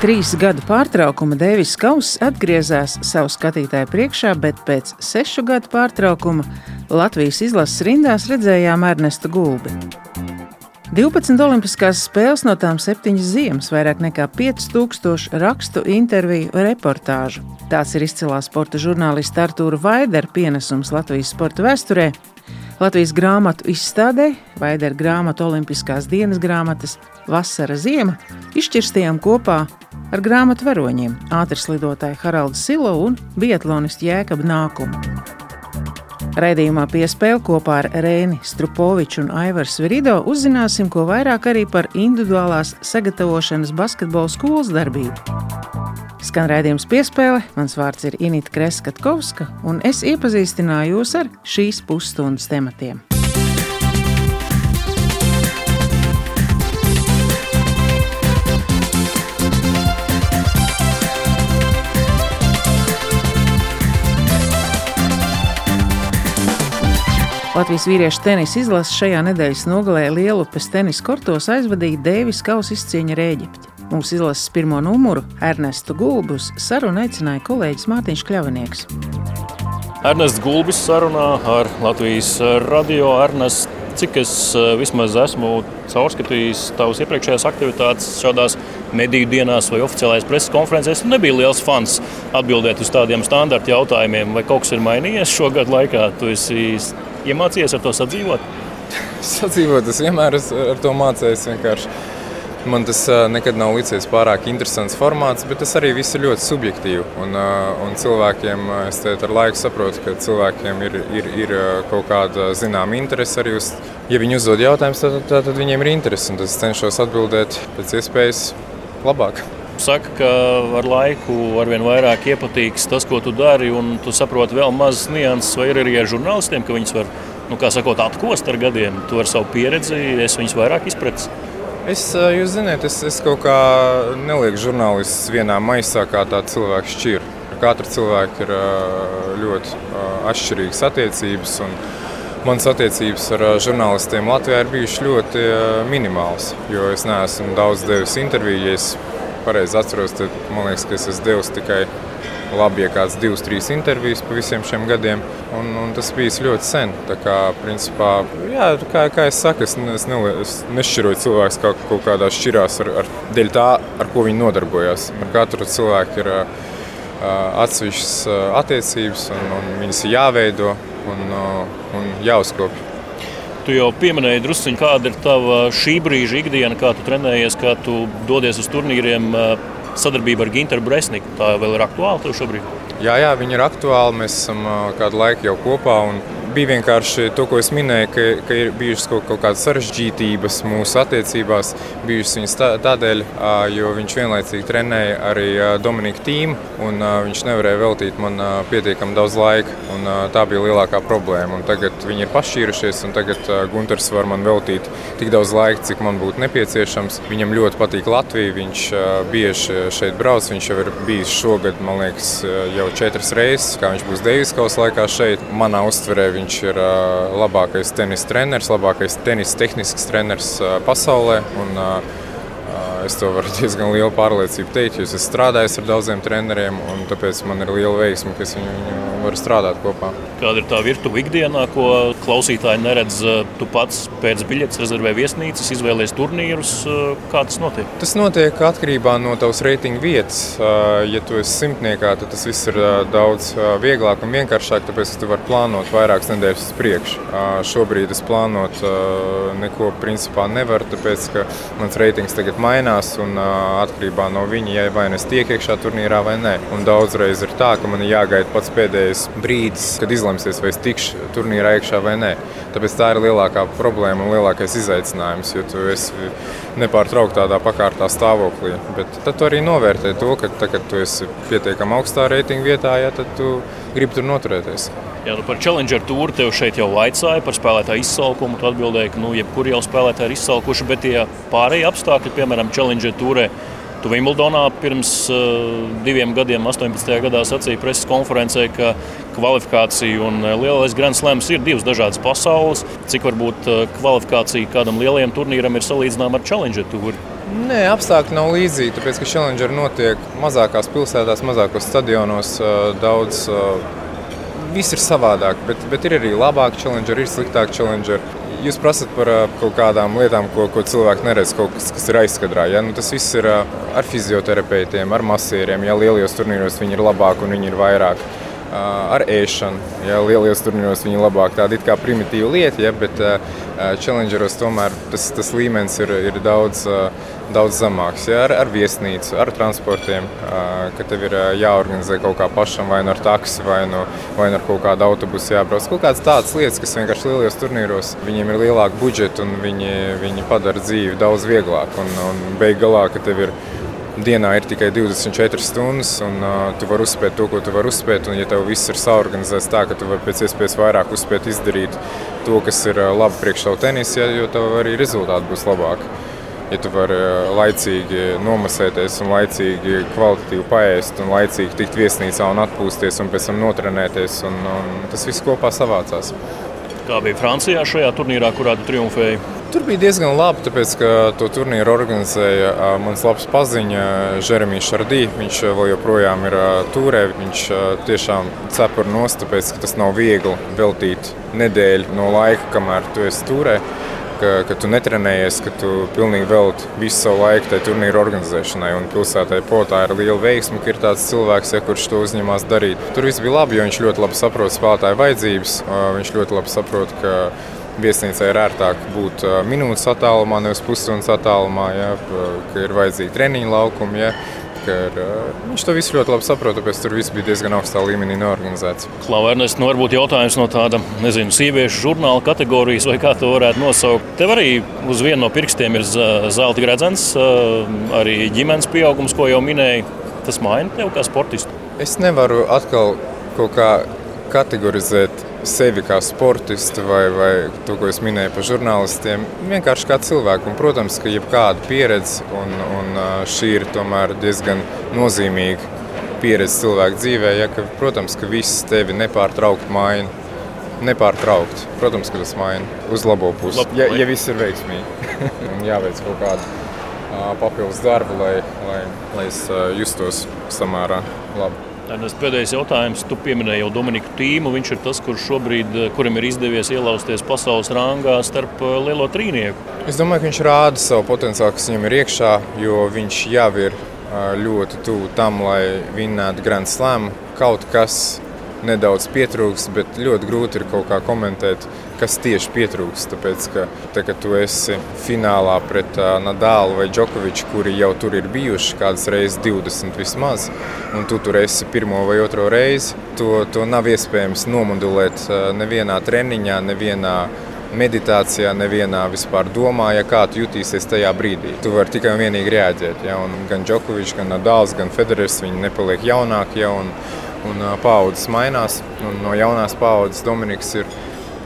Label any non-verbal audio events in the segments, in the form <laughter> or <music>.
Trīs gadu pārtraukuma Deivis Kauss atgriezās savu skatītāju priekšā, bet pēc sešu gadu pārtraukuma Latvijas izlases rindās redzējām Ernestu Gulbi. 12 olimpiskās spēles, no tām 7 ziemas, vairāk nekā 5000 rakstu, interviju, reportāžu. Tāds ir izcilā sporta žurnālista Artūra Vaidera pienesums Latvijas sporta vēsturē. Latvijas grāmatu izstādē, Vaidera grāmatu Olimpiskās dienas grāmatas Vasara ziema izšķirstījām kopā ar grāmatu varoņiem ātras lidotāju Haraldu Silo un biatlonistu Jēkabu Nākumu. Raidījumā piespēle kopā ar Rēni Strupoviču un Aivaru Svirido uzzināsim ko vairāk arī par individuālās sagatavošanas basketbola skolas darbību. Skan raidījums piespēle, mans vārds ir Inita Kreskatkovska, un es iepazīstināju jūs ar šīs pusstundas tematiem. Latvijas vīriešu tenisa izlase šajā nedēļas nogalē Lielupes tenisa kortos aizvadīja Dēvis Kausa izcieņa Rēģipti. Mūsu izlases pirmo numuru Ernestu Gulbus sarunu aicināja kolēģis Mārtiņš Kļavinieks. Ernests Gulbis sarunā ar Latvijas radio. Ernests, cik es eh, vismaz esmu caurskatījis tavas iepriekšējās aktivitātes šādās mediju dienās vai oficiālajās preses konferencēs, nebija liels fans atbildēt uz tādiem standarta jautājumiem, vai kaut kas ir mainījies šogad laikā. Tu esi Iemācījies ar to sadzīvot? <laughs> sadzīvot, es vienmēr ar to mācījos. Vienkārši. Man tas nekad nav licies pārāk interesants formāts, bet tas arī viss ir ļoti subjektīvi. Un, un cilvēkiem, es ar laiku saprotu, ka cilvēkiem ir, ir, ir kaut kāda zināma interese arī uz. Ja viņi uzdod jautājumus, tad, tad, tad viņiem ir interese. Tad es cenšos atbildēt pēc iespējas labāk saka, ka ar laiku arvien vairāk iepatīks tas, ko tu dari, un tu saproti vēl mazas nianses, vai ir arī ar žurnālistiem, ka viņus var nu, sakot, atkost ar gadiem. Tu ar savu pieredzi es viņus vairāk izpratis. Es, jūs zināt, es, es kaut kā nelieku žurnālistus vienā maisā, kā tā cilvēks šķir. Katra cilvēka ir ļoti atšķirīgas attiecības. Manas attiecības ar žurnālistiem Latvijā ir bijušas ļoti minimālas. Jo es neesmu daudz devis intervijas pareizi atceros, tad man liekas, ka es esmu devis tikai labi, ja kāds divas, trīs intervijas pa visiem šiem gadiem. Un, un tas bija ļoti sen. Tā kā, principā, jā, kā, kā es saku, es, es, ne, es nešķiroju cilvēku kā kaut kādā šķirās ar, ar dēļ tā, ar ko viņi nodarbojas. Ar katru cilvēku ir atsevišķas attiecības, un, un viņas ir jāveido un, un jāuzkopja. Tu jau pieminēji druskuļi, kāda ir tava šī brīža ikdiena, kā tu trenējies, kā tu dodies uz turnīriem sadarbībā ar Ginteru Bresniku. Tā vēl ir aktuāla tev šobrīd? Jā, jā, viņi ir aktuāli. Mēs esam kādu laiku jau kopā. Un bija vienkārši to, ko es minēju, ka, ka ir bijušas kaut, kaut kādas sarežģītības mūsu attiecībās. Bijušas viņas tā, tādēļ, jo viņš vienlaicīgi trenēja arī Dominika tīmu, un viņš nevarēja veltīt man pietiekami daudz laika. Tā bija lielākā problēma. Un tagad viņi ir pašķīrušies, un tagad Gunārs var man veltīt tik daudz laika, cik man būtu nepieciešams. Viņam ļoti patīk Latvija. Viņš bieži šeit brauc. Viņš jau ir bijis šogad, man liekas, jau četras reizes, kā viņš būs Deivijas kausa laikā šeit. Manā uztverē Viņš ir labākais tenis treneris, labākais tenis tehnisks treneris pasaulē. Un, Es to varu diezgan lielu pārliecību teikt, jo es esmu strādājis ar daudziem treneriem, un tāpēc man ir liela veiksme, ka es viņu varu strādāt kopā. Kāda ir tā virtuve ikdienā, ko klausītāji neredz? Tu pats pēc biļetes rezervē viesnīcas, izvēlējies turnīrus. Kā tas notiek? Tas notiek atkarībā no tavas reitinga vietas. Ja tu esi simtniekā, tad tas viss ir daudz vieglāk un vienkāršāk, tāpēc tu vari plānot vairākas nedēļas uz priekšu. Šobrīd es plānot neko principā nevaru, tāpēc ka mans reitings tagad mainās mainās un atkarībā no viņa, ja vai nu es tiek iekšā turnīrā vai nē. Un daudzreiz ir tā, ka man jāgaida pats pēdējais brīdis, kad izlemsies, vai es tikšu turnīrā iekšā vai nē. Tāpēc tā ir lielākā problēma un lielākais izaicinājums, jo tu esi nepārtraukti tādā pakārtā stāvoklī. Bet tad tu arī novērtē to, ka tad, kad tu esi pietiekami augstā reitinga vietā, ja, tad tu gribi tur noturēties. Jā, nu par Challenger tūri tev šeit jau vaicāja par spēlētāju izsalkumu. Tu atbildēji, ka nu, jebkur jau spēlētāji ir izsalkuši, bet tie pārējie apstākļi, piemēram, Challenger tūrē, Tu Vimbldonā pirms uh, diviem gadiem, 18. gadā, sacīja preses konferencē, ka kvalifikācija un uh, lielais Grand Slams ir divas dažādas pasaules. Cik varbūt uh, kvalifikācija kādam lielajam turnīram ir salīdzināma ar Challenger tūri? Nē, apstākļi nav līdzīgi, tāpēc ka Challenger notiek mazākās pilsētās, mazākos stadionos. Daudz, viss ir savādāk, bet, bet ir arī labāk Challenger, ir sliktāk Challenger. Jūs prasat par kaut kādām lietām, ko, ko cilvēki neredz, kaut kas, kas ir aizkadrā. Ja? Nu, tas viss ir ar fizioterapeitiem, ar masieriem. Ja lielajos turnīros viņi ir labāki un viņi ir vairāk ar ēšanu. Ja, Lielajos turnīros viņi labāk. Tāda ir kā primitīva lieta, ja, bet challengeros tomēr tas, tas līmenis ir, ir daudz, daudz zemāks. Ja, ar, ar viesnīcu, ar transportiem, ka tev ir jāorganizē kaut kā pašam, vai nu ar taksi, vai, nu, vai nu ar kaut kādu autobusu jābrauc. Kaut kādas tādas lietas, kas vienkārši lielajos turnīros viņiem ir lielāka budžeta un viņi, viņi padara dzīvi daudz vieglāku. Un, un beig galā, ka tev ir dienā ir tikai 24 stundas, un uh, tu vari uzspēt to, ko tu vari uzspēt. Un, ja tev viss ir saorganizēts tā, ka tu vari pēc iespējas vairāk uzspēt izdarīt to, kas ir uh, labi priekš tev tenisa, ja, jo tev arī rezultāti būs labāki. Ja tu vari uh, laicīgi nomasēties, un laicīgi kvalitatīvi paēst, un laicīgi tikt viesnīcā un atpūsties, un pēc tam notrenēties, un, un tas viss kopā savācās. Kā bija Francijā šajā turnīrā, kurā tu triumfēji? Tur bija diezgan labi, tāpēc, ka to turnīru organizēja mans labs paziņa Jeremijs Šardī. Viņš vēl joprojām ir turē. Viņš tiešām cepur nost, tāpēc, ka tas nav viegli veltīt nedēļu no laika, kamēr tu esi turē. Ka, ka tu netrenējies, ka tu pilnīgi veltīji visu savu laiku tajā turnīra organizēšanai. Un pilsētai potā ir liela veiksme, ka ir tāds cilvēks, ja, kurš to uzņemās darīt. Tur viss bija labi, jo viņš ļoti labi saprot spēlētāju vajadzības. Viņš ļoti labi saprot, ka Viesnīcā ir ērtāk būt minūtes attālumā, nevis pusstundas attālumā, ja, ka ir vajadzīgi treniņu laukumi. Ja, Ir, viņš to visu ļoti labi saprot, tāpēc tur viss bija diezgan augstā līmenī norganizēts. Klau, Ernest, nu varbūt jautājums no tāda, nezinu, sieviešu žurnāla kategorijas, vai kā to varētu nosaukt. Tev arī uz vienu no pirkstiem ir zelta gredzens, arī ģimenes pieaugums, ko jau minēji. Tas maina tev kā sportistu? Es nevaru atkal kaut kā kategorizēt sevi kā sportistu vai, vai to, ko es minēju par žurnālistiem, vienkārši kā cilvēku. Un, protams, ka jebkāda pieredze, un, un šī ir tomēr diezgan nozīmīga pieredze cilvēku dzīvē, ja, ka, protams, ka viss tevi nepārtraukti maina. Nepārtraukti. Protams, ka tas maina uz labo pusi. Ja, ja viss ir veiksmīgi <laughs> un jāveic kaut kāda papildus darba, lai, lai, lai es justos samērā labi. Ernest, pēdējais jautājums. Tu pieminēji jau Dominiku Tīmu. Viņš ir tas, kurš šobrīd, eh, kuram ir izdevies ielausties pasaules rangā starp eh, lielo trīnieku. Es domāju, ka viņš rāda savu potenciālu, kas viņam ir iekšā, jo viņš jau ir eh, ļoti tuvu tam, lai vinnētu Grand Slam. Kaut kas nedaudz pietrūks, bet ļoti grūti ir kaut kā komentēt, kas tieši pietrūks. Tāpēc, ka, te, kad tu esi finālā pret Nadālu vai Džokoviču, kuri jau tur ir bijuši kādas reizes 20 vismaz, un tu tur esi pirmo vai otro reizi, to, to nav iespējams nomodulēt nevienā treniņā, nevienā meditācijā, nevienā vispār domā, ja kā tu jutīsies tajā brīdī. Tu vari tikai un vienīgi reaģēt. Ja? Un gan Džokovičs, gan Nadāls, gan Federers, viņi nepaliek jaunāki. Ja? Un, un paudzes mainās. Un no jaunās paudzes Dominiks ir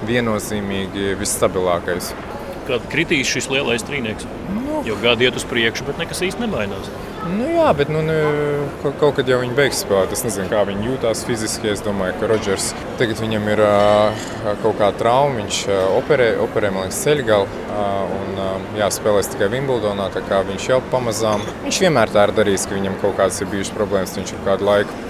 viennozīmīgi visstabilākais. Kad kritīs šis lielais trīnieks? Nu. Jo gadi iet uz priekšu, bet nekas īsti nemainās. Nu, jā, bet nu, ne, kaut kad jau viņi beigs spēlēt. Es nezinu, kā viņi jūtas fiziski. Es domāju, ka Rodžers tagad viņam ir kaut kāda trauma. Viņš operē, operē man liekas, ceļgalu. Uh, un jā, spēlēs tikai Wimbledonā. Viņš jau pamazām. Viņš vienmēr tā ir darījis, ka viņam kaut kādas ir bijušas problēmas. Viņš ir kādu laiku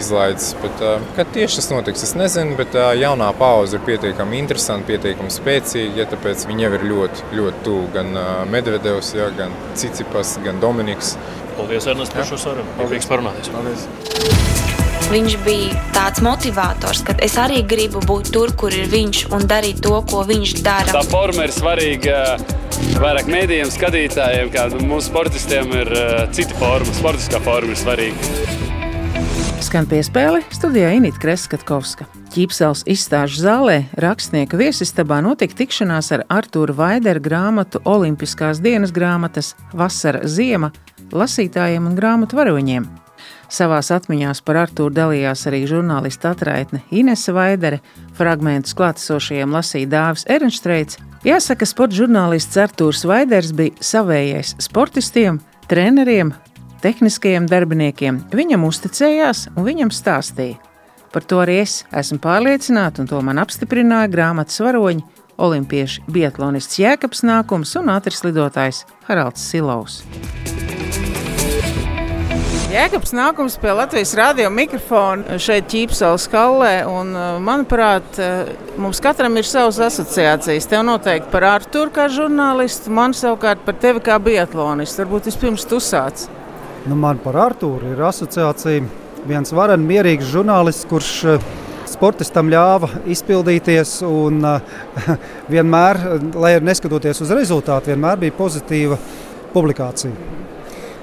izlaides. Bet, kad tieši tas notiks, es nezinu, bet jaunā paudze ir pietiekami interesanta, pietiekami spēcīga. Ja, tāpēc viņi jau ir ļoti, ļoti tuvu gan Medvedevs, ja, gan Cicipas, gan Dominiks. Paldies, Ernest, par šo sarunu. Prieks parunāties. Paldies. Viņš bija tāds motivators, ka es arī gribu būt tur, kur ir viņš un darīt to, ko viņš dara. Tā forma ir svarīga vairāk mēdījiem, skatītājiem, kā mūsu sportistiem ir cita forma. Sportiskā forma ir svarīga. Skan piespēle studijā Inīta Kreskavska. Ķīpsels izstāžu zālē rakstnieka viesistabā notika tikšanās ar Artūru Vaideru grāmatu Olimpiskās dienas grāmatas Vasara ziema lasītājiem un grāmatu varoņiem. Savās atmiņās par Artūru dalījās arī žurnāliste atraitne Inese Vaidere, fragmentus klātesošajiem lasīja Dāvis Ernstreits. Jāsaka, sporta žurnālists Artūrs Vaiders bija savējais sportistiem, treneriem, tehniskajiem darbiniekiem. Viņam uzticējās un viņam stāstīja. Par to arī es esmu pārliecināta, un to man apstiprināja grāmatas varoņi olimpieši Bietlonists Jēkabs Nākums un ātris lidotājs Haralds Silaus. Jēkabs nākums pie Latvijas radio mikrofona šeit ķīpsalas kallē. Un, manuprāt, mums katram ir savas asociācijas. Tev noteikti par Arturu kā žurnālistu, man savukārt par tevi kā biatlonistu. Varbūt vispirms tu sāc. Nu, man par Arturu ir asociācija viens varen mierīgs žurnālists, kurš sportistam ļāva izpildīties. Un, <laughs> vienmēr, lai arī neskatoties uz rezultātu, vienmēr bija pozitīva publikācija.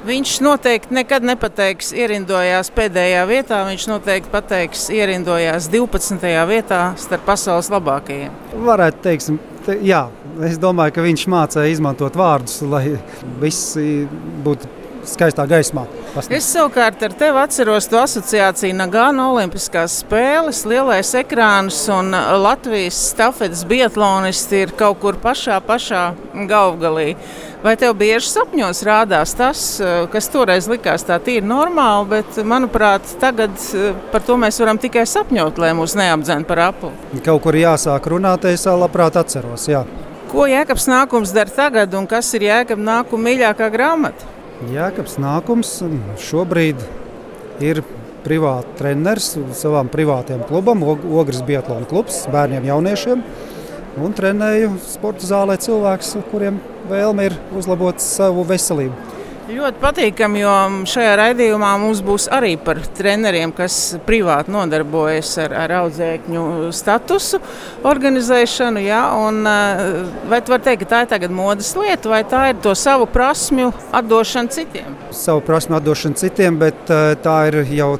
Viņš noteikti nekad nepateiks, ierindojās pēdējā vietā. Viņš noteikti pateiks, ierindojās 12. vietā starp pasaules labākajiem. Varētu teikt, te, jā, es domāju, ka viņš mācīja izmantot vārdus, lai viss būtu skaistā gaismā. Pasniedz. Es savukārt ar tevi atceros to asociāciju Nagāna Olimpiskās spēles, lielais ekrāns un Latvijas stafetes biatlonisti ir kaut kur pašā, pašā galvgalī. Vai tev bieži sapņos rādās tas, kas toreiz likās tā tīri normāli, bet, manuprāt, tagad par to mēs varam tikai sapņot, lai mūs neapdzen par apli? Kaut kur jāsāk runāt, es labprāt atceros. Jā. Ko Jēkabs nākums dara tagad un kas ir Jēkabs nākuma mīļākā grāmata? Jēkabs nākums šobrīd ir privāts treneris savām privātiem klubam, Ogres Biatlona klubs, bērniem, jauniešiem. Un trenēju sporta zālē cilvēkus, kuriem vēlme ir uzlabot savu veselību. Ļoti patīkami, jo šajā raidījumā mums būs arī par treneriem, kas privāti nodarbojas ar, ar audzēkņu statusu organizēšanu. Ja? Un, eh, vai tu vari teikt, ka tā ir tagad modes lieta, vai tā ir to savu prasmju atdošana citiem? Savu prasmju atdošana citiem, bet eh, tā ir jau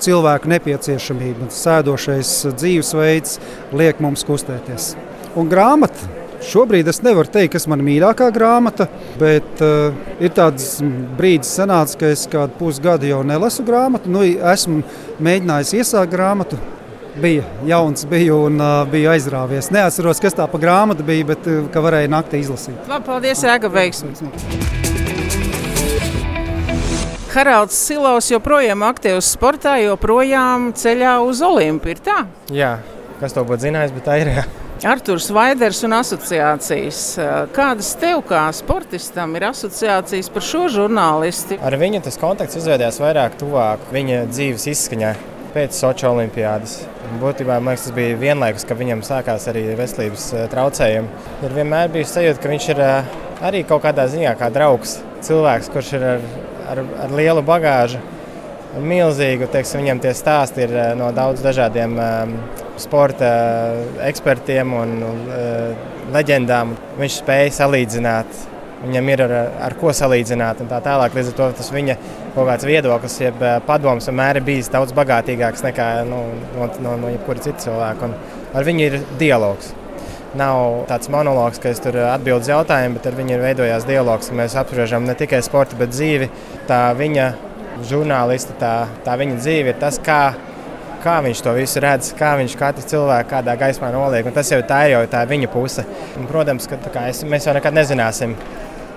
cilvēku nepieciešamība. Sēdošais dzīvesveids liek mums kustēties. Un grāmata Šobrīd es nevaru teikt, kas ir mana mīļākā grāmata, bet uh, ir tāds brīdis, sanāca, ka es kādu pusgadu jau nelasu grāmatu. Nu, esmu mēģinājis iesākt grāmatu. Bija jauns, biju un uh, biju aizrāvies. Neatceros, kas tā pa grāmatu bija, bet uh, ka varēja naktī izlasīt. Labi, paldies, Ēga, veiksmi! Haralds Silovs joprojām aktīvs sportā, joprojām ceļā uz Olimpiju. Jā, kas to būtu zinājis, bet tā ir. Jā. Arthurs Vaiders un asociācijas. Kādas tev kā sportistam ir asociācijas par šo žurnālisti? Ar viņu tas kontakts izveidojās vairāk tuvāk viņa dzīves izskaņai pēc Sochi olimpiādas. Būtībā liekas, tas bija vienlaikus, ka viņam sākās arī veselības eh, traucējumi. Ir vienmēr bijis sajūta, ka viņš ir eh, arī kaut kādā ziņā kā draugs, cilvēks, kurš ir ar, ar, ar lielu bagāžu. Milzīgu, teiksim, viņam tie stāsti ir eh, no daudz dažādiem um, sporta ekspertiem un uh, leģendām. Viņš spēja salīdzināt. Viņam ir ar, ar ko salīdzināt, un tā tālāk. Līdz ar to tas viņa kaut kāds viedoklis, jeb eh, padoms vienmēr ir bijis daudz bagātīgāks nekā nu, no, no, no jebkura cita cilvēka. Un ar viņu ir dialogs. Nav tāds monologs, ka es tur atbildēju uz jautājumu, bet ar viņu ir veidojās dialogs. Mēs apspriežam ne tikai sporta, bet dzīvi. Tā viņa žurnālista, tā, tā viņa dzīve ir tas, kā kā viņš to visu redz, kā viņš katru cilvēku kādā gaismā noliek. Un tas jau tā ir, jau tā viņa puse. Un, protams, ka kā, es, mēs jau nekad nezināsim.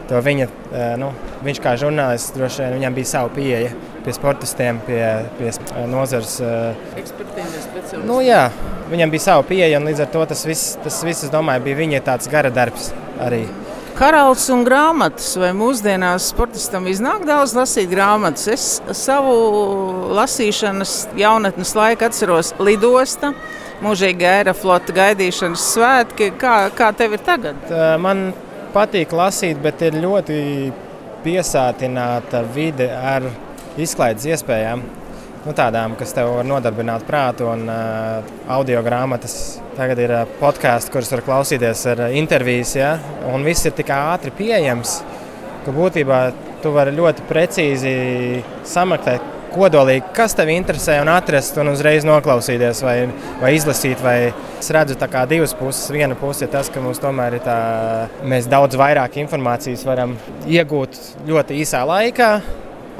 To viņa, eh, nu, viņš kā žurnālists droši vien viņam bija sava pieeja pie sportistiem, pie, pie eh, nozares eh, speciālistiem. Nu, jā, viņam bija sava pieeja, un līdz ar to tas viss, tas viss domāju, bija viņa tāds gara darbs arī. Karalis un grāmatas, vai mūsdienās sportistam iznāk daudz lasīt grāmatas? Es savu lasīšanas jaunatnes laiku atceros lidosta, mūžīgi aeroflota gaidīšanas svētki. Kā, kā tev ir tagad? Man patīk lasīt, bet ir ļoti piesātināta vide ar izklaides iespējām nu, tādām, kas tev var nodarbināt prātu un uh, audio grāmatas. Tagad ir uh, podkāsts, kurus var klausīties ar uh, intervijas, ja? un viss ir tik ātri pieejams, ka būtībā tu vari ļoti precīzi samaktēt. Kodolīgi, kas tev interesē, un atrast, un uzreiz noklausīties, vai, vai izlasīt. Vai es redzu, kā divas puses. Viena puse ir tas, ka mums tomēr ir tā, mēs daudz vairāk informācijas varam iegūt ļoti īsā laikā,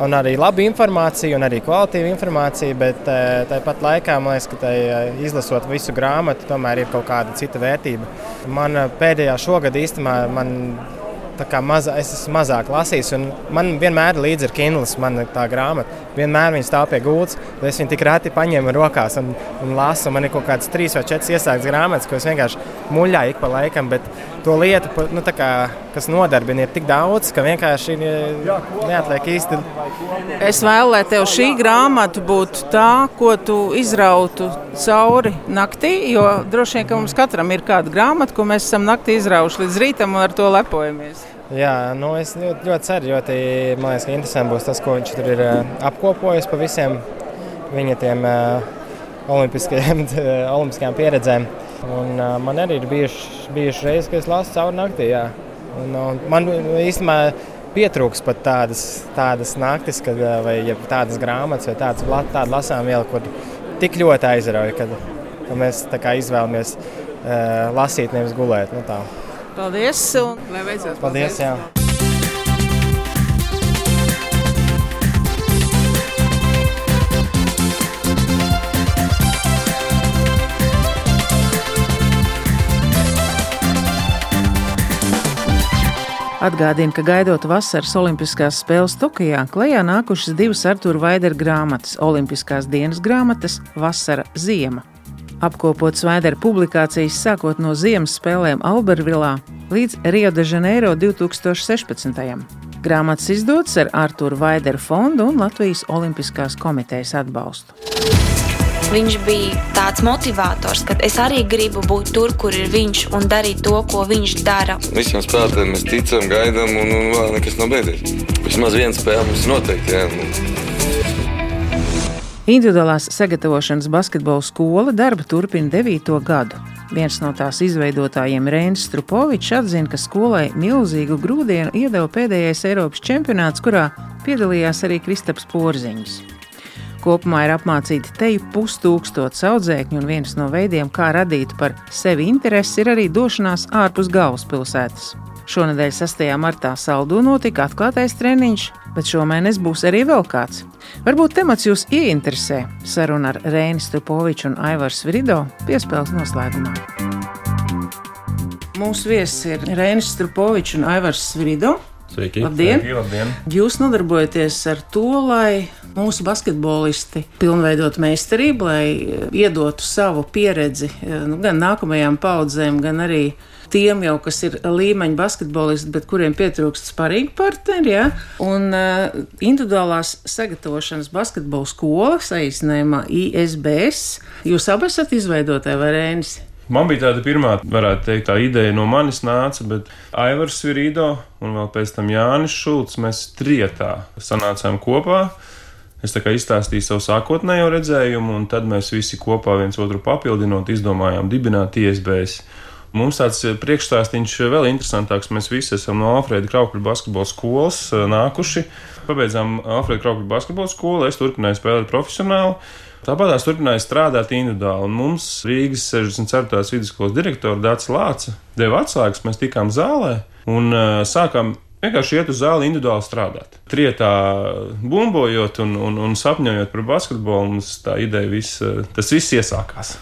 un arī laba informācija, un arī kvalitīva informācija, bet eh, tāpat laikā man liekas, ka tai, eh, izlasot visu grāmatu, tomēr ir kaut kāda cita vērtība. Man eh, pēdējā šogad īstenībā Maza, es esmu mazāk lasījis, un man vienmēr līdzi ir Kindle, man tā grāmata. Vienmēr viņa stāv pie gultas, bet es viņu tik reti paņēmu rokās un, un lasu. Man ir kaut kādas trīs vai četras iesāktas grāmatas, ko es vienkārši muļāju ik pa laikam. Bet to lietu, nu, kā, kas nodarbina, ir tik daudz, ka vienkārši neatliek īsti. Es vēlu, lai tev šī grāmata būtu tā, ko tu izrautu cauri naktī, jo droši vien, ka mums katram ir kāda grāmata, ko mēs esam naktī izraujuši līdz rītam un ar to lepojamies. Jā, nu es ļoti, ļoti ceru, jo tī, man liekas, ka interesanti būs tas, ko viņš tur ir uh, apkopojis pa visiem viņa tiem uh, olimpiskajiem, <laughs> olimpiskajām pieredzēm. Un, uh, man arī ir bijušas bijuši reizes, kad es lasu cauri naktī. Jā. Un, un man īstenībā pietrūks pat tādas, tādas naktis, kad, vai ja tādas grāmatas, vai tādas, tāda lasām viela, kur tik ļoti aizrauja, kad, kad mēs izvēlamies uh, lasīt, nevis gulēt. Nu, tā. Paldies! Un, lai veicas! Paldies! Jā. Atgādina, ka gaidot vasaras Olimpiskās spēles Tokijā, klajā nākušas divas Artur Vaidera grāmatas - Olimpiskās dienas grāmatas Vasara Ziema apkopots Svēdera publikācijas sākot no Ziemas spēlēm Albervilā līdz Rio de Janeiro 2016. Grāmatas izdotas ar Arthuru Vaidera fondu un Latvijas Olimpiskās komitejas atbalstu. Viņš bija tāds motivators, ka es arī gribu būt tur, kur ir viņš un darīt to, ko viņš dara. Visiem spēlētājiem mēs ticam, gaidām, un, un vēl nekas nav beidzies. Vismaz viena spēle mums noteikti. Jā. Individuālās sagatavošanas basketbola skola darbu turpina 9. gadu. Viens no tās izveidotājiem, Reinis Strupovičs, atzina, ka skolai milzīgu grūdienu iedeva pēdējais Eiropas čempionāts, kurā piedalījās arī Kristaps Porziņš. Kopumā ir apmācīti teju pustūkstots audzēkņu, un viens no veidiem, kā radīt par sevi interesi, ir arī došanās ārpus galvaspilsētas. Šonadēļ 6. martā Saldū notika atklātais treniņš, bet šomēnes būs arī vēl kāds. Varbūt temats jūs ieinteresē. Saruna ar Rēnu Strupoviču un Aivaru Svirido piespēles noslēgumā. Mūsu viesis ir Rēnis Strupovičs un Aivars Svirido. Sveiki! Labdien. Sveiki, labdien! Jūs nodarbojaties ar to, lai mūsu basketbolisti pilnveidot meistarību, lai iedotu savu pieredzi nu, gan nākamajām paudzēm, gan arī tiem jau, kas ir līmeņa basketbolisti, bet kuriem pietrūkst sparīgi partneri. Ja? Un uh, individuālās sagatavošanas basketbola skola, saīsinājumā ISBS, jūs abi esat izveidotāji vai rēnis? Man bija tāda pirmā, varētu teikt, tā ideja no manis nāca, bet Aivars Virīdo un vēl pēc tam Jānis Šulcs mēs trietā sanācām kopā. Es tā kā izstāstīju savu sākotnējo redzējumu, un tad mēs visi kopā viens otru papildinot, izdomājām dibināt ISBS. Mums tāds priekšstāstīns eh, vēl interesantāks. Mēs visi esam no Alfrēda Kraukļa basketbola skolas eh, nākuši. Pabeidzām Alfrēda Kraukļa basketbola skolu, es turpināju spēlēt profesionāli. Tāpat es turpināju strādāt individuāli, un mums Rīgas 64. vidusskolas direktora Dārts Lāca deva atslēgas, mēs tikām zālē un uh, sākām vienkārši iet uz zāli individuāli strādāt. Trietā bumbojot un, un, un sapņojot par basketbolu, mums tā ideja viss, tas viss iesākās.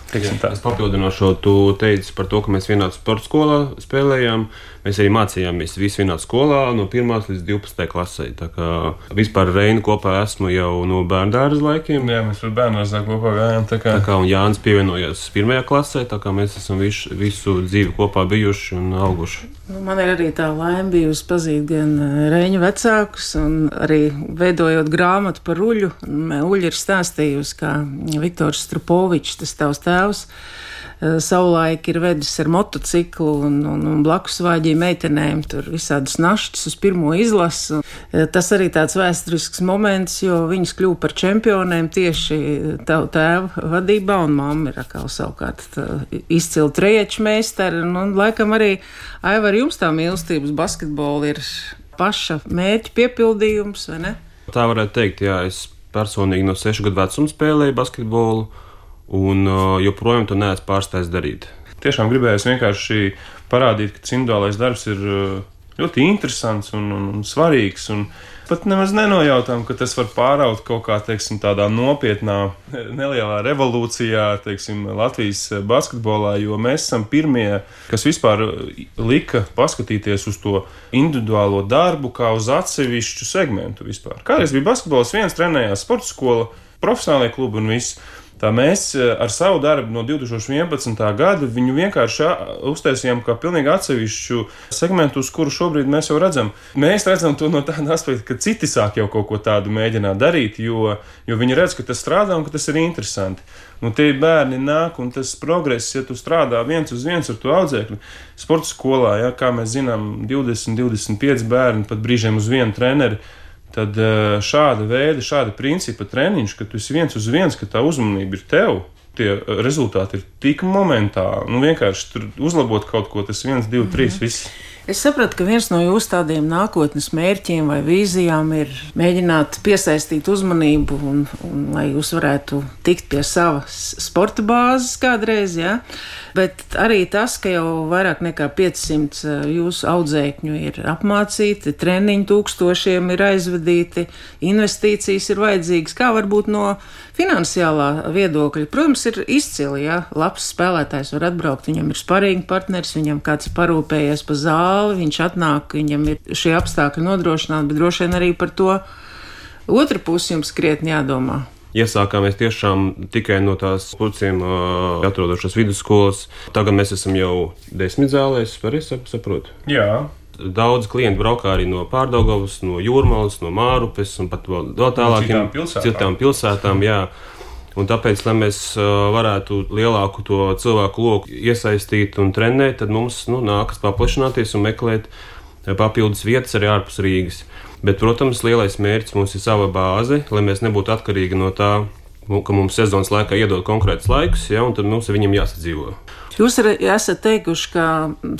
Es papildinošu, tu teici par to, ka mēs vienā sporta skolā spēlējām. Mēs arī mācījāmies visi vienā skolā, no 1 līdz 12 klasē. Tā kā vispār Reinu kopā esmu jau no bērnu dārza laikiem. Jā, mēs ar bērnu dārzā kopā gājām. Tā kā, tā kā Jānis pievienojās pirmajā klasē, tā kā mēs esam visu, visu dzīvi kopā bijuši un auguši. Nu, man ir arī tā laime bijusi pazīt gan eh, Reņu vecākus, un arī veidojot grāmatu par uļu. Uļa ir stāstījusi, kā Viktors Strupovičs, tas tavs tēvs savulaik ir vedis ar motociklu un, un, un blakus vāģīja meitenēm tur visādas naštas uz pirmo izlasu. Eh, tas arī tāds vēsturisks moments, jo viņas kļuva par čempionēm tieši tavu tēvu vadībā, un mamma ir atkal savukārt izcila treječu meistara. Un, un laikam arī Aivar jums tā mīlestības basketbola ir paša mērķa piepildījums, vai ne? Tā varētu teikt, jā, es personīgi no sešu gadu vecuma spēlēju basketbolu un joprojām to neesmu pārstājis darīt. Tiešām gribējos vienkārši parādīt, ka individuālais darbs ir ļoti interesants un, un, un svarīgs. Un pat nemaz nenojautām, ka tas var pāraut kaut kā teiksim, tādā nopietnā, <laughs> nelielā revolūcijā teiksim, Latvijas basketbolā, jo mēs esam pirmie, kas vispār lika paskatīties uz to individuālo darbu kā uz atsevišķu segmentu vispār. Kādreiz bija basketbols, viens trenējās sporta skola, profesionālajie klubi un viss. Tā mēs eh, ar savu darbu no 2011. gada viņu vienkārši uztaisījām kā pilnīgi atsevišķu segmentu, uz kuru šobrīd mēs jau redzam. Mēs redzam to no tāda <laughs> aspekta, ka citi sāk jau kaut ko tādu mēģināt darīt, jo, jo viņi redz, ka tas strādā un ka tas ir interesanti. Nu, tie bērni nāk, un tas progress, ja tu strādā viens uz viens ar to audzēkli, sporta skolā, ja, kā mēs zinām, 20, 25 bērni pat brīžiem uz vienu treneri tad eh, šāda veida, šāda principa treniņš, ka tu esi viens uz viens, ka tā uzmanība ir tev. Tie eh, rezultāti ir tik momentāli. Nu, vienkārši tur uzlabot kaut ko, tas viens, divi, trīs, mm -hmm. viss. Es sapratu, ka viens no jūsu tādiem nākotnes mērķiem vai vīzijām ir mēģināt piesaistīt uzmanību, un, un lai jūs varētu tikt pie savas sporta bāzes kādreiz. Ja? Bet arī tas, ka jau vairāk nekā 500 eh, jūsu audzēkņu ir apmācīti, treniņi tūkstošiem ir aizvadīti, investīcijas ir vajadzīgas. Kā varbūt no finansiālā viedokļa, protams, ir izcili, ja labs spēlētājs var atbraukt, viņam ir sparīgi partners, viņam kāds parūpējies pa zāli, viņš atnāk, viņam ir šie apstākļi nodrošināti, bet droši vien arī par to otru pusi jums krietni jādomā. Iesākāmies tiešām tikai no tās puciem uh, atrodošās vidusskolas. Tagad mēs esam jau desmit zālēs, var es saprotu? Jā. Daudz klientu braukā arī no Pārdagovas, no Jūrmālas, no Mārupes un pat vēl tālākiem pilsētām. citām pilsētām. Jā. Un tāpēc, lai mēs varētu lielāku to cilvēku loku iesaistīt un trenēt, tad mums nu, nākas paplašināties un meklēt papildus vietas arī ārpus Rīgas. Bet, protams, lielais mērķis mums ir sava bāze, lai mēs nebūtu atkarīgi no tā, ka mums sezonas laikā iedod konkrēts laiks, ja, un tad mums ar viņiem jāsadzīvo. Jūs arī esat teikuši, ka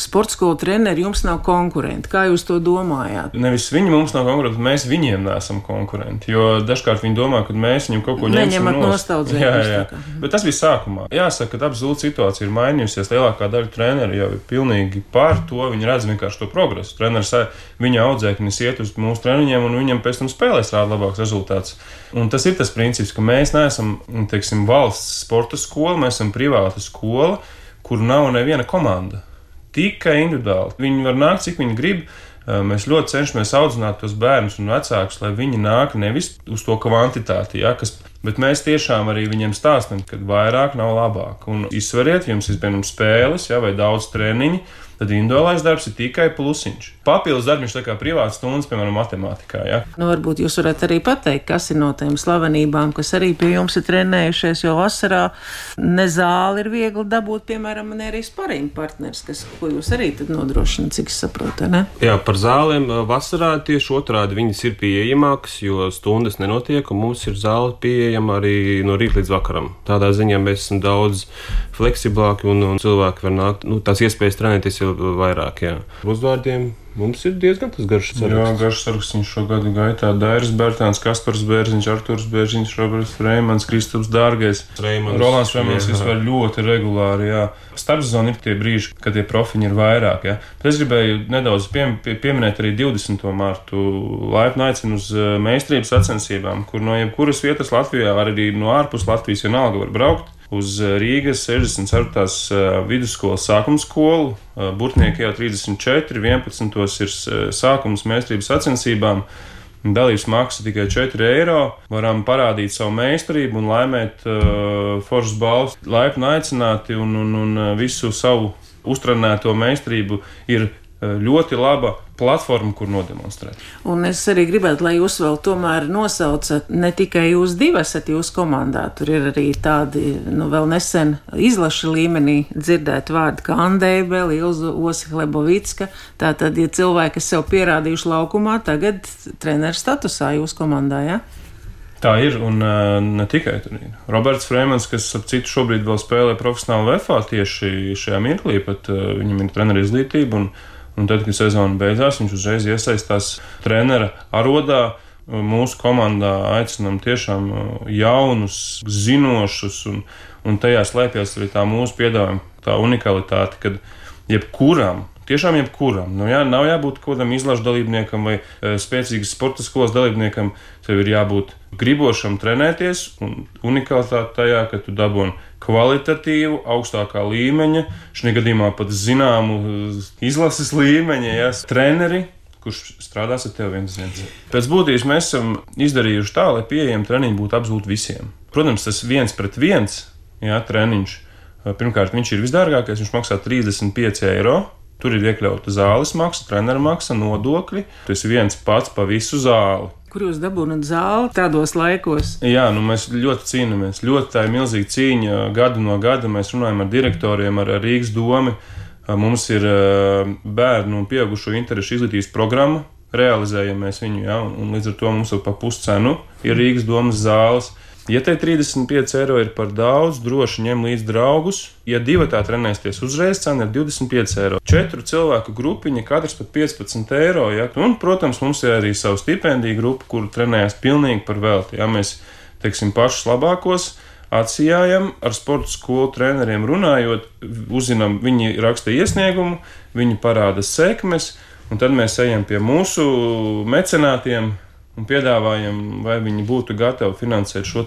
sporta skolu treneri jums nav konkurenti. Kā jūs to domājāt? Nevis viņi mums nav konkurenti, mēs viņiem neesam konkurenti. Jo dažkārt viņi domā, ka mēs viņam kaut ko ņemsim no nostaldzējumu. Jā, jā. Bet tas bija sākumā. Jāsaka, ka absolūti situācija ir mainījusies. Lielākā daļa treneru jau ir pilnīgi pār to. Viņi redz vienkārši to progresu. Treneris viņa audzēknis iet uz mūsu treniņiem un viņam pēc tam spēlēs rāda labāks rezultāts. Un tas ir tas princips, ka mēs neesam teiksim, valsts sporta skola, mēs esam privāta skola kur nav neviena komanda. Tikai individuāli. Viņi var nākt, cik viņi grib. Mēs ļoti cenšamies audzināt tos bērnus un vecākus, lai viņi nāk nevis uz to kvantitāti, ja, kas, bet mēs tiešām arī viņiem stāstām, ka vairāk nav labāk. Un izsveriet, jums ir piemēram spēles ja, vai daudz treniņu tad individuālais darbs ir tikai plusiņš. Papildus darbs ir kā privāts stundas, piemēram, matemātikā. Ja? Nu, varbūt jūs varat arī pateikt, kas ir no tām slavenībām, kas arī pie jums ir trenējušies, jo vasarā ne zāli ir viegli dabūt, piemēram, man arī sparīgi partners, kas, ko jūs arī nodrošināt, cik es saprotu. Ne? Jā, par zālēm vasarā tieši otrādi viņas ir pieejamākas, jo stundas nenotiek, un mums ir zāle pieejama arī no rīta līdz vakaram. Tādā ziņā mēs esam daudz fleksiblāki un, un cilvēki var nākt, nu, tās iespējas trenēties jau vairāk. Jā. Uzvārdiem mums ir diezgan garš saraksts. Jā, garš saraksts viņš šo gadu gaitā. Dairis Bērtāns, Kaspars Bērziņš, Arturs Bērziņš, Roberts Reimans, Kristaps Dārgais. Reimans, Rolands Reimans vispār ļoti regulāri. Jā. Starpzona ir tie brīži, kad tie profiņi ir vairāk. Jā. Bet es gribēju nedaudz pie, pie, pieminēt arī 20. martu laipni aicinu uz eh, meistarības sacensībām, kur no jebkuras vietas Latvijā, arī no ārpus Latvijas vienalga var braukt uz eh, Rīgas 64. Eh, vidusskolas sākuma skolu. Eh, Burtnieki jau 34, 11. ir sākums mēstrības sacensībām. Dalības maksa tikai 4 eiro. Varam parādīt savu meistarību un laimēt uh, foršas balvas. Laipni aicināti un, un, un visu savu uztrenēto meistarību ir ļoti laba platforma, kur nodemonstrēt. Un es arī gribētu, lai jūs vēl tomēr nosaucat ne tikai jūs divi esat jūsu komandā, tur ir arī tādi, nu, vēl nesen izlaša līmenī dzirdēt vārdi kā Andēbeli, Ilza Osihlebovicka. Tātad, ja cilvēki, sev pierādījuši laukumā, tagad treneru statusā jūsu komandā, jā? Ja? Tā ir, un uh, ne tikai tur ir. Roberts Freemans, kas ap citu šobrīd vēl spēlē profesionāli VFā tieši šajā mirklī, pat uh, viņam ir treneru izglītība, un Un tad, kad sezona beidzās, viņš uzreiz iesaistās trenera arodā. Mūsu komandā aicinām tiešām uh, jaunus, zinošus, un, un tajā slēpjas arī tā mūsu piedāvājuma, tā unikalitāte, kad jebkuram Tiešām jebkuram. Nu, jā, nav jābūt kaut kādam izlašu dalībniekam vai e, spēcīgas sporta skolas dalībniekam. Tev ir jābūt gribošam trenēties un unikalitāte tajā, ka tu dabūni kvalitatīvu, augstākā līmeņa, šajā gadījumā pat zināmu izlases līmeņa, ja, treneri, kurš strādās ar tevi viens viens. Pēc būtības mēs esam izdarījuši tā, lai pieejami treniņi būtu absolūti visiem. Protams, tas viens pret viens jā, treniņš. Pirmkārt, viņš ir visdārgākais, viņš maksā 35 eiro. Tur ir iekļauta zāles maksa, treneru maksa, nodokļi. Tas ir viens pats pa visu zāli. Kur jūs dabūjāt zāli tādos laikos? Jā, nu mēs ļoti cīnāmies. Ļoti tā ir milzīga cīņa. Gadu no gada mēs runājam ar direktoriem, ar Rīgas domu. Mums ir bērnu un pieaugušo interešu izglītības programma, realizējam mēs viņu, ja, un līdz ar to mums jau pa puscenu ir Rīgas domas zāles. Ja te 35 eiro ir par daudz, droši ņem līdzi draugus. Ja divi tā trenēsties uzreiz, cena ir 25 eiro. Četru cilvēku grupiņa, katrs pat 15 eiro. Ja? Un, protams, mums ir arī sava stipendija grupa, kur trenējas pilnīgi par velti. Ja mēs, teiksim, pašus labākos atsijājam, ar sporta skolu treneriem runājot, uzzinām, viņi raksta iesniegumu, viņi parāda sekmes, un tad mēs ejam pie mūsu mecenātiem un piedāvājam, vai viņi būtu gatavi finansēt šo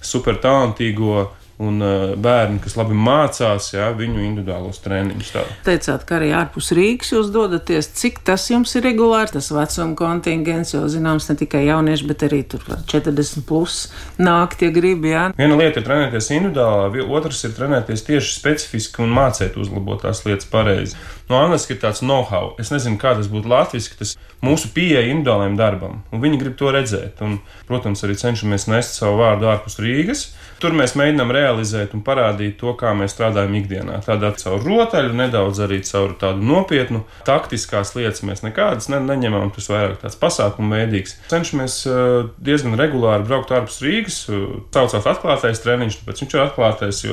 super talantīgo un uh, bērni, kas labi mācās, jā, viņu individuālos treniņus. Tā. Teicāt, ka arī ārpus Rīgas jūs dodaties. Cik tas jums ir regulārs, tas vecuma kontingents, jo zināms, ne tikai jaunieši, bet arī tur 40 plus nāk tie gribi. Jā. Viena lieta ir trenēties individuāli, otrs ir trenēties tieši specifiski un mācīt uzlabot tās lietas pareizi. No angliski ir tāds know-how. Es nezinu, kā tas būtu latviešu, tas mūsu pieeja individuālajam darbam, un viņi grib to redzēt. Un, protams, arī cenšamies nest savu vārdu ārpus Rīgas. Tur mēs mēģinām realizēt un parādīt to, kā mēs strādājam ikdienā. Tādā caur rotaļu, nedaudz arī caur tādu nopietnu, taktiskās lietas mēs nekādas ne, neņemam. Tas vairāk tāds pasākumu veidīgs. Cenšamies uh, diezgan regulāri braukt ārpus Rīgas, uh, saucās atklātais treniņš, tāpēc viņš ir atklātais.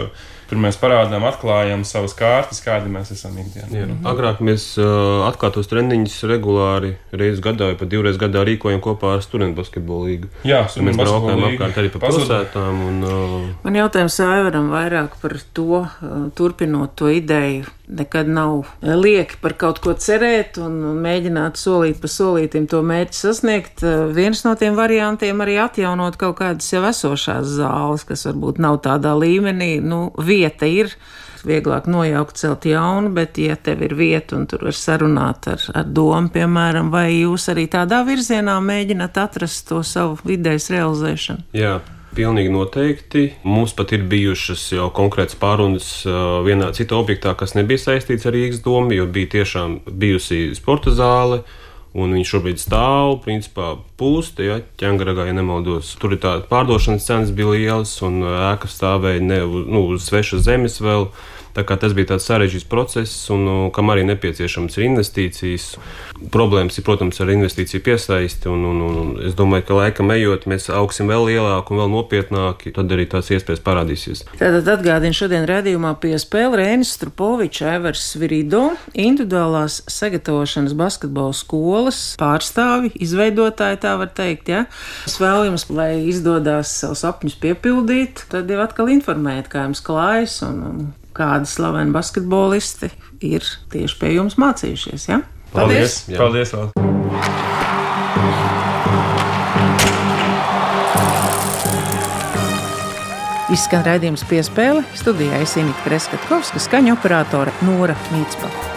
Tur mēs parādām, atklājam savas kārtas, kādi mēs esam ikdienā. Jā, mhm. Agrāk mēs uh, atklātos treniņus regulāri reizes gadā vai pat divreiz gadā rīkojam kopā ar studentu basketbolu līgu. Jā, mēs braukājām apkārt arī pa pilsētām. Un, uh... Man jautājums Aivaram vairāk par to, uh, turpinot to ideju nekad nav lieki par kaut ko cerēt un, mēģināt solīt pa solītim to mērķi sasniegt. Viens no tiem variantiem arī atjaunot kaut kādas jau esošās zāles, kas varbūt nav tādā līmenī. Nu, vieta ir. Vieglāk nojaukt, celt jaunu, bet, ja tev ir vieta un tur var sarunāt ar, ar domu, piemēram, vai jūs arī tādā virzienā mēģināt atrast to savu idejas realizēšanu? Jā, Pilnīgi noteikti. Mums pat ir bijušas jau konkrētas pārunas vienā citā objektā, kas nebija saistīts ar Rīgas domu, jo bija tiešām bijusi sporta zāle. Un viņš šobrīd stāv, principā, pūst, ja ķēngaragā, ja nemaldos. Tur ir tā pārdošanas cenas bija lielas, un ēka stāvēja ne nu, uz svešas zemes vēl. Tas bija tāds sarežģīts process, un uh, kam arī nepieciešams ir investīcijas. Problēmas ir, protams, ar investīciju piesaisti, un, un, un es domāju, ka laikam ejot, mēs augsim vēl lielāk un vēl nopietnāk, tad arī tās iespējas parādīsies. Tātad atgādinu šodien redzējumā pie spēle Rēnis Strupovičs, Evers Svirido, individuālās sagatavošanas basketbola skolas pārstāvi, izveidotāji, tā var teikt, ja. Es vēlu jums, lai izdodas savus sapņus piepildīt, tad jau atkal informēt, kā jums klājas un, un kādi slaveni basketbolisti ir tieši pie jums mācījušies. Ja? Paldies! Paldies! Paldies Izskan raidījums piespēle studijā Isinīta Preskatkovska, skaņu operātore Nora Mītspēle.